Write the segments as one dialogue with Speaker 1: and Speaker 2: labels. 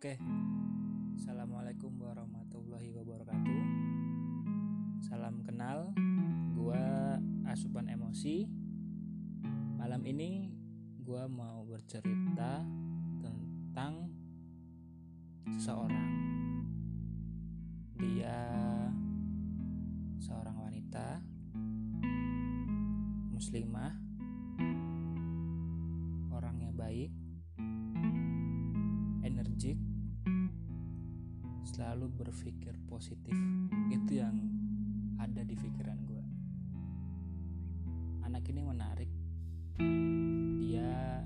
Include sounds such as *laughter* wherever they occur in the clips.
Speaker 1: Oke. Assalamualaikum warahmatullahi wabarakatuh. Salam kenal. Gua Asupan Emosi. Malam ini gua mau bercerita tentang seseorang. Dia seorang wanita muslimah selalu berpikir positif. Itu yang ada di pikiran gue anak ini menarik. Dia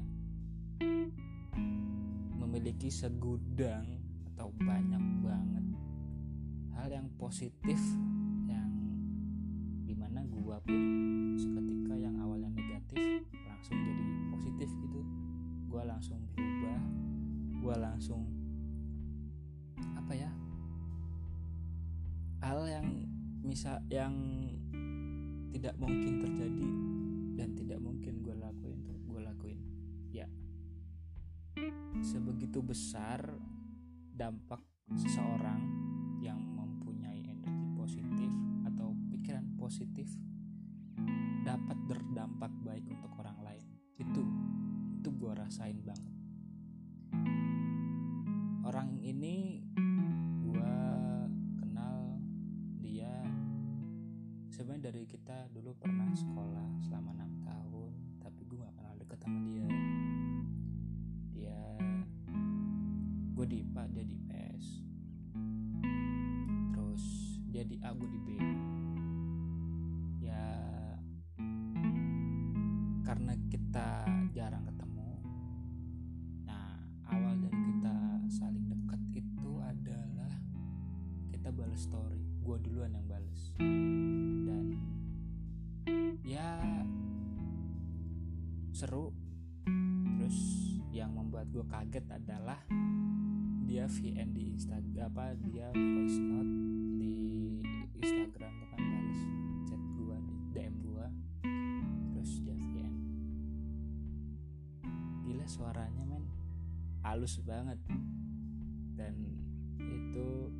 Speaker 1: memiliki segudang atau banyak banget hal yang positif yang di mana gua pun seketika yang awalnya negatif langsung jadi positif gitu. Gua langsung berubah. Gua langsung misal yang tidak mungkin terjadi dan tidak mungkin gue lakuin tuh gue lakuin. Ya. Sebegitu besar dampak seseorang yang mempunyai energi positif atau pikiran positif dapat berdampak baik untuk orang lain. Itu itu gue rasain banget dari kita dulu pernah sekolah selama enam tahun tapi gue gak kenal deket sama dia. Dia gue di IPA dia di IPS terus dia di A gue di B. Ya karena kita jarang ketemu nah awal dari kita saling dekat itu adalah kita balas story. Gue duluan yang balas seru. Terus yang membuat gue kaget adalah dia VN di Instagram apa dia voice note di Instagram tuh kan balas chat gue DM gue terus dia VN gila suaranya men. Halus banget. Dan itu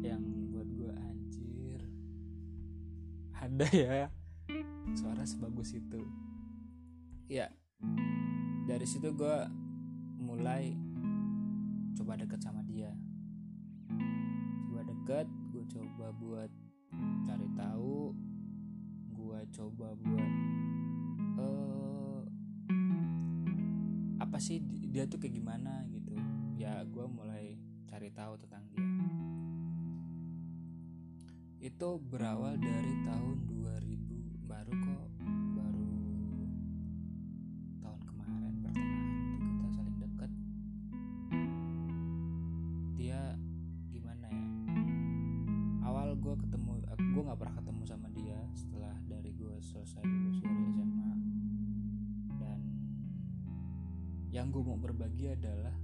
Speaker 1: yang buat gue anjir. Ada ya suara sebagus itu ya dari situ gue mulai coba deket sama dia. Coba deket gue coba buat cari tahu gue coba buat eh apa sih di- dia tuh kayak gimana gitu. Ya gue mulai cari tahu tentang dia. Itu berawal dari tahun 2000 baru kok yang gue mau berbagi adalah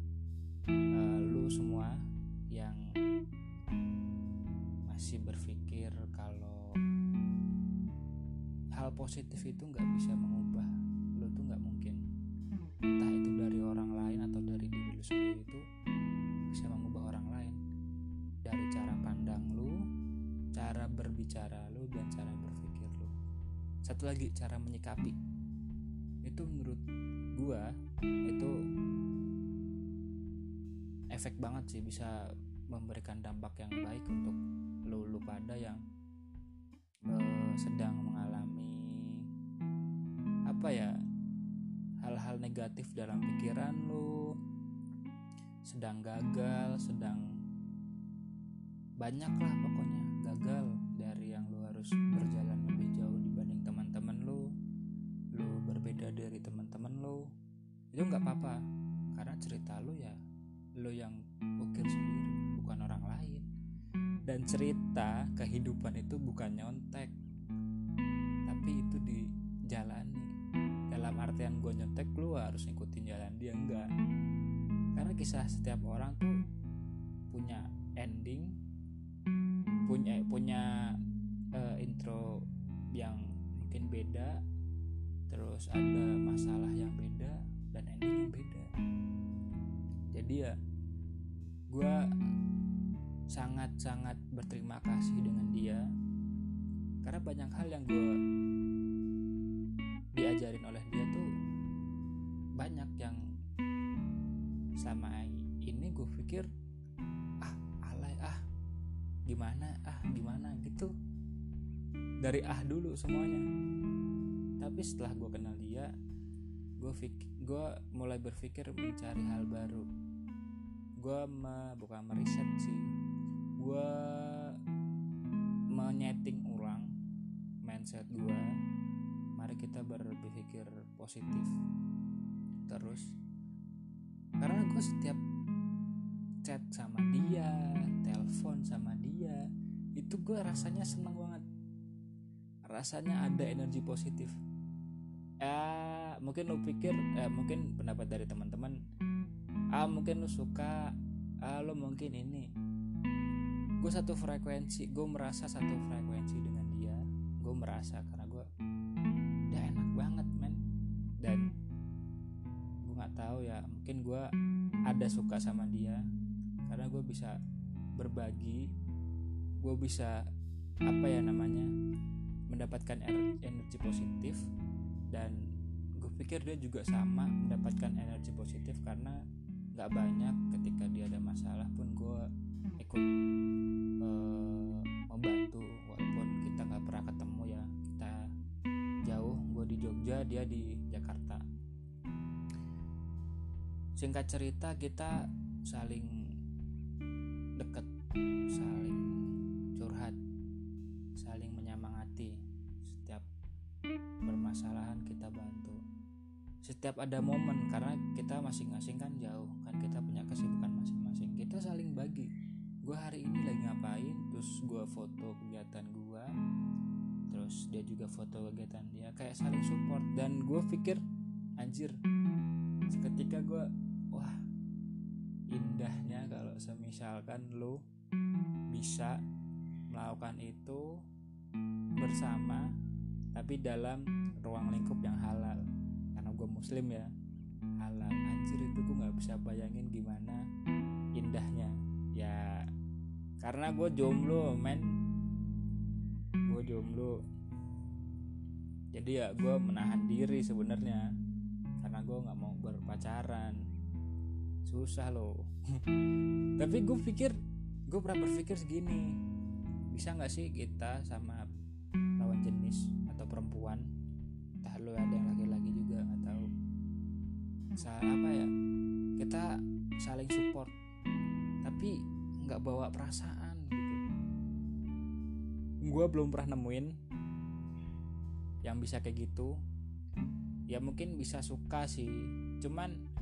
Speaker 1: eh, lu semua yang masih berpikir kalau hal positif itu nggak bisa mengubah lu tuh nggak mungkin. Entah itu dari orang lain atau dari diri lu sendiri itu bisa mengubah orang lain. Dari cara pandang lu cara berbicara lu dan cara berpikir lu. Satu lagi cara menyikapi. Itu menurut gua itu efek banget sih bisa memberikan dampak yang baik untuk lu lu pada yang eh, sedang mengalami apa ya hal-hal negatif dalam pikiran lu sedang gagal sedang banyak lah pokoknya gagal dari yang lu harus berjalan lebih jauh dibanding teman-teman lu lu berbeda dari teman-teman lu itu nggak apa-apa. Karena cerita lu ya lu yang ukir sendiri bukan orang lain. Dan cerita kehidupan itu bukan nyontek. Tapi itu dijalani. Dalam artian gue nyontek lu harus ngikutin jalan dia enggak. Karena kisah setiap orang tuh punya ending punya punya eh, intro yang mungkin beda terus ada masalah yang beda dia gue sangat-sangat berterima kasih dengan dia. Karena banyak hal yang gue diajarin oleh dia tuh banyak yang selama ini gue pikir ah alay ah gimana ah gimana? Gitu. Dari ah dulu semuanya. Tapi setelah gue kenal dia gue gue mulai berpikir mencari hal baru gue me, bukan meriset sih. Gue menyeting ulang mindset gue mari kita berpikir positif terus. Karena gue setiap chat sama dia telepon sama dia itu gue rasanya seneng banget. Rasanya ada energi positif. Eh mungkin lo pikir eh, mungkin pendapat dari teman-teman ah mungkin lo suka. Ah lo mungkin ini. Gue satu frekuensi gue merasa satu frekuensi dengan dia. Gue merasa karena gue udah enak banget men. Dan gue nggak tahu ya mungkin gue ada suka sama dia. Karena gue bisa berbagi gue bisa apa ya namanya mendapatkan energi positif. Dan gue pikir dia juga sama mendapatkan energi positif karena nggak banyak ketika dia ada masalah pun gue ikut uh, membantu. Walaupun kita nggak pernah ketemu ya kita jauh. Gue di Jogja dia di Jakarta. Singkat cerita kita saling deket saling curhat saling menyemangati. Setiap permasalahan kita bantu. Setiap ada momen karena kita masing-masing kan jauh dia juga foto kegiatan dia kayak saling support. Dan gue pikir anjir seketika gue wah indahnya kalau semisalkan lo bisa melakukan itu bersama tapi dalam ruang lingkup yang halal. Karena gue muslim ya halal. Anjir itu gue nggak bisa bayangin gimana indahnya. Ya karena gue jomblo men. Gue jomblo jadi ya gue menahan diri sebenarnya. Karena gue nggak mau berpacaran. Susah loh. *laughs* Tapi gue pikir gue pernah berpikir segini. Bisa nggak sih kita sama lawan jenis atau perempuan? Entah lo ada yang laki-laki juga nggak tahu. Sa apa ya? Kita saling support. Tapi nggak bawa perasaan gitu. Gue belum pernah nemuin yang bisa kayak gitu ya mungkin bisa suka sih. Cuman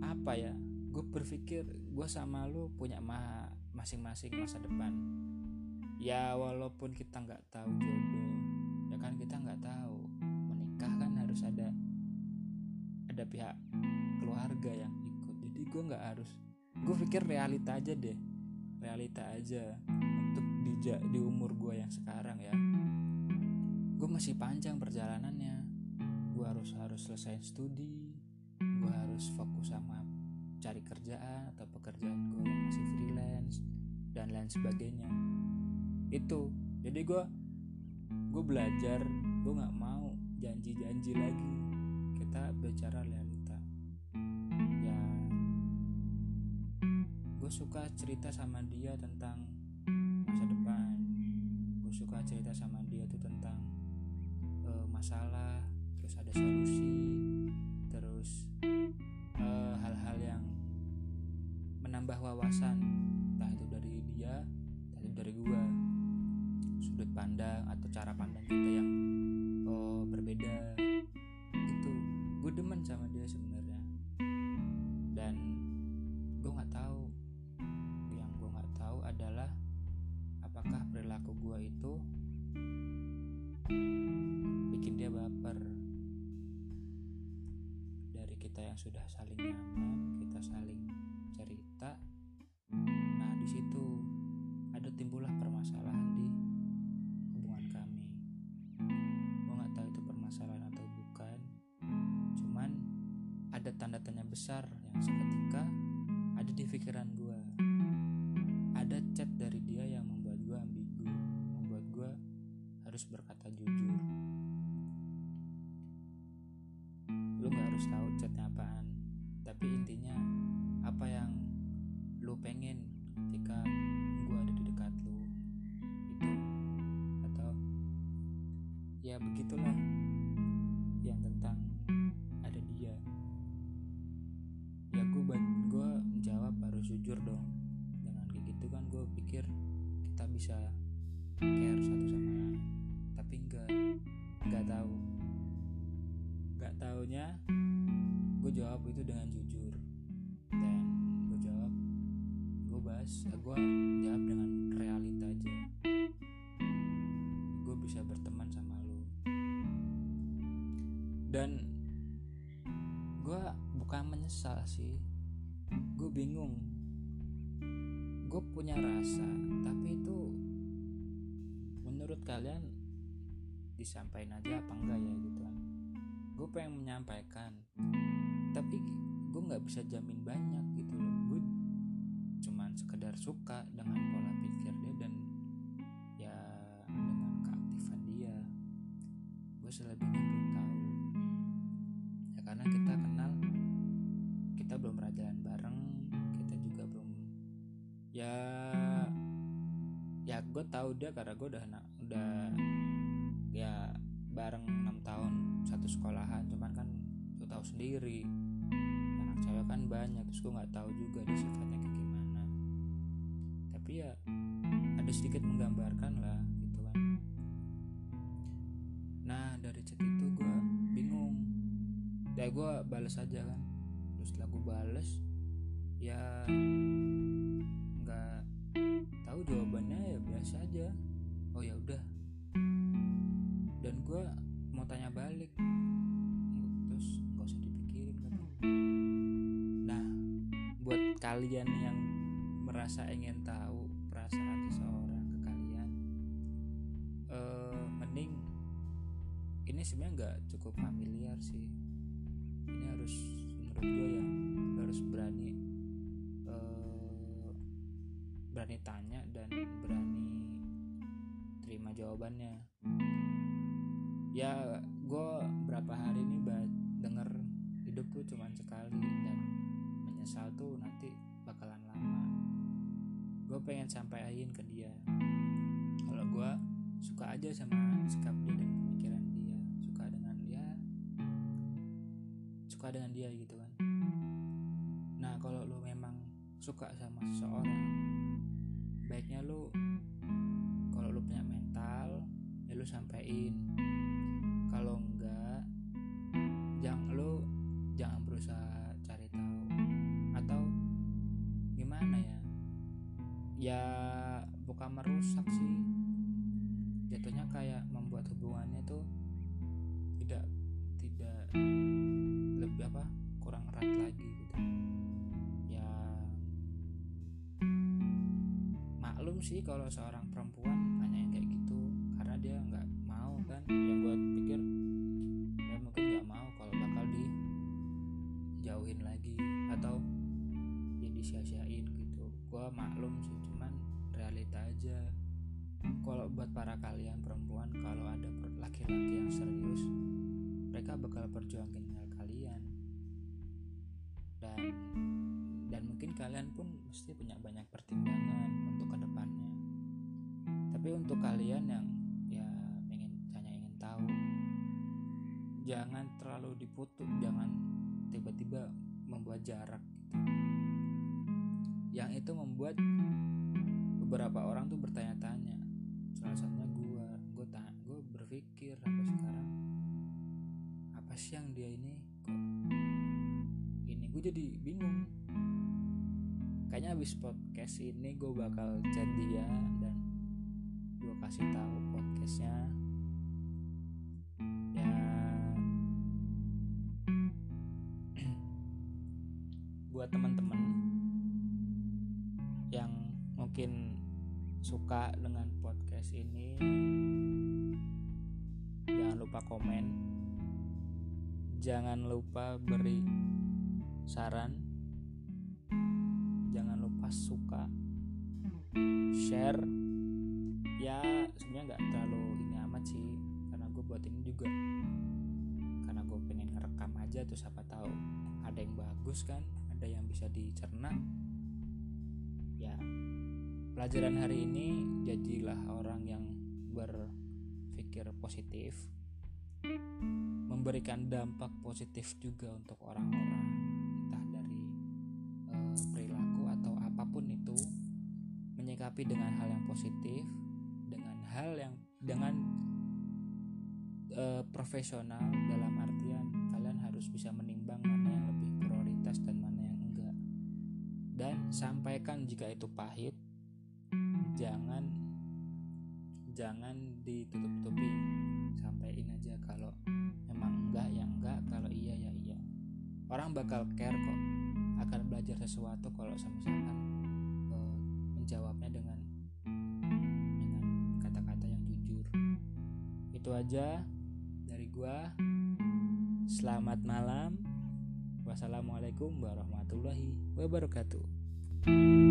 Speaker 1: apa ya gue berpikir gue sama lu punya ma masing-masing masa depan. Ya walaupun kita nggak tahu jodoh ya kan kita nggak tahu menikah kan harus ada ada pihak keluarga yang ikut. Jadi gue nggak harus gue pikir realita aja deh realita aja untuk di di umur gue yang sekarang masih panjang perjalanannya. Gue harus harus selesai studi. Gue harus fokus sama cari kerjaan atau pekerjaan gue yang masih freelance dan lain sebagainya. Itu. Jadi gue gue belajar gue nggak mau janji-janji lagi. Kita bicara realita. Ya gue suka cerita sama dia tentang masa depan. Gue suka cerita sama dia tuh tentang uh, masalah terus ada solusi terus hal-hal uh, yang menambah wawasan entah itu dari dia entah itu dari gue sudut pandang atau cara pandang kita yang oh, berbeda itu gue demen sama dia sebenarnya. Dan gue nggak tahu yang gue nggak tahu adalah apakah perilaku gue itu sudah saling nyaman tapi intinya apa yang lu pengen ketika gue ada di dekat lu itu atau ya begitulah yang tentang ada dia. Ya gue gue menjawab harus jujur dong. Dengan kayak gitu kan gue pikir kita bisa care satu sama lain. Tapi enggak enggak tahu. Enggak taunya gue jawab itu dengan jujur. Dan gue jawab gue bahas gue jawab dengan realita aja. Gue bisa berteman sama lo dan gue bukan menyesal sih. Gue bingung. Gue punya rasa tapi itu menurut kalian disampaikan aja apa enggak ya gitu kan? Gue pengen menyampaikan tapi gue nggak bisa jamin banyak gitu loh. Gue cuman sekedar suka dengan pola pikir dia dan ya dengan keaktifan dia. Gue selebihnya belum tahu. Ya karena kita kenal kita belum pernah jalan bareng kita juga belum ya ya gue tahu dia karena gue udah udah ya bareng enam tahun satu sekolahan. Cuman kan sendiri. Anak cewek kan banyak terus gue nggak tahu juga dia sifatnya kayak gimana. Tapi ya ada sedikit menggambarkan lah gitu kan. Nah dari chat itu gue bingung. Ya gue balas aja kan. Terus setelah gue balas ya nggak tahu jawabannya ya biasa aja. Oh ya udah. Dan gue mau tanya balik kalian yang merasa ingin tahu perasaan seseorang ke kalian eh, mending ini sebenarnya nggak cukup familiar sih. Ini harus menurut gue ya harus berani eh, berani tanya dan berani terima jawabannya. Ya gue berapa hari ini denger hidup tuh cuman sekali menyesal tuh nanti bakalan lama. Gue pengen sampaikan ke dia. Kalau gue suka aja sama sikap dia dan pemikiran dia. Suka dengan dia. Suka dengan dia gitu kan. Nah kalau lu memang suka sama seseorang baiknya lu kalau lu punya mental ya lu sampein kalau ya bukan merusak sih. Jatuhnya kayak membuat hubungannya tuh tidak tidak lebih apa kurang erat lagi gitu. Ya maklum sih kalau seorang perempuan yang kayak gitu karena dia nggak mau kan. Yang gue pikir ya mungkin nggak mau kalau bakal dijauhin lagi atau ya disia-siain gitu gue maklum sih cuman realita aja. Kalau buat para kalian perempuan kalau ada laki-laki yang serius mereka bakal perjuangin hal kalian. Dan dan mungkin kalian pun mesti punya banyak pertimbangan untuk ke depannya. Tapi untuk kalian yang ya ingin hanya ingin tahu jangan terlalu diputus jangan tiba-tiba membuat jarak gitu yang itu membuat beberapa orang tuh bertanya-tanya. Salah satunya gue gue gue berpikir sampai sekarang apa sih yang dia ini kok ini gue jadi bingung. Kayaknya habis podcast ini gue bakal chat dia dan gue kasih tahu podcastnya mungkin suka dengan podcast ini jangan lupa komen. Jangan lupa beri saran. Pas suka share. Ya sebenarnya nggak terlalu ini amat sih karena gue buat ini juga. Karena gue pengen ngerekam aja tuh siapa tahu ada yang bagus kan ada yang bisa dicerna. Ya pelajaran hari ini jadilah orang yang berpikir positif memberikan dampak positif juga untuk orang-orang entah dari uh, perilaku atau apa pun itu menyikapi dengan hal yang positif dengan hal yang dengan uh, profesional dalam artian kalian harus bisa menimbang mana yang lebih prioritas dan mana yang enggak. Dan sampaikan jika itu pahit jangan jangan ditutup-tutupi. Sampaikan aja kalau memang enggak ya enggak. Kalau iya ya iya. Orang bakal care kok akan belajar sesuatu kalau misalkan uh, menjawabnya dengan dengan kata-kata yang jujur. Itu aja dari gua. Selamat malam. Wassalamualaikum warahmatullahi wabarakatuh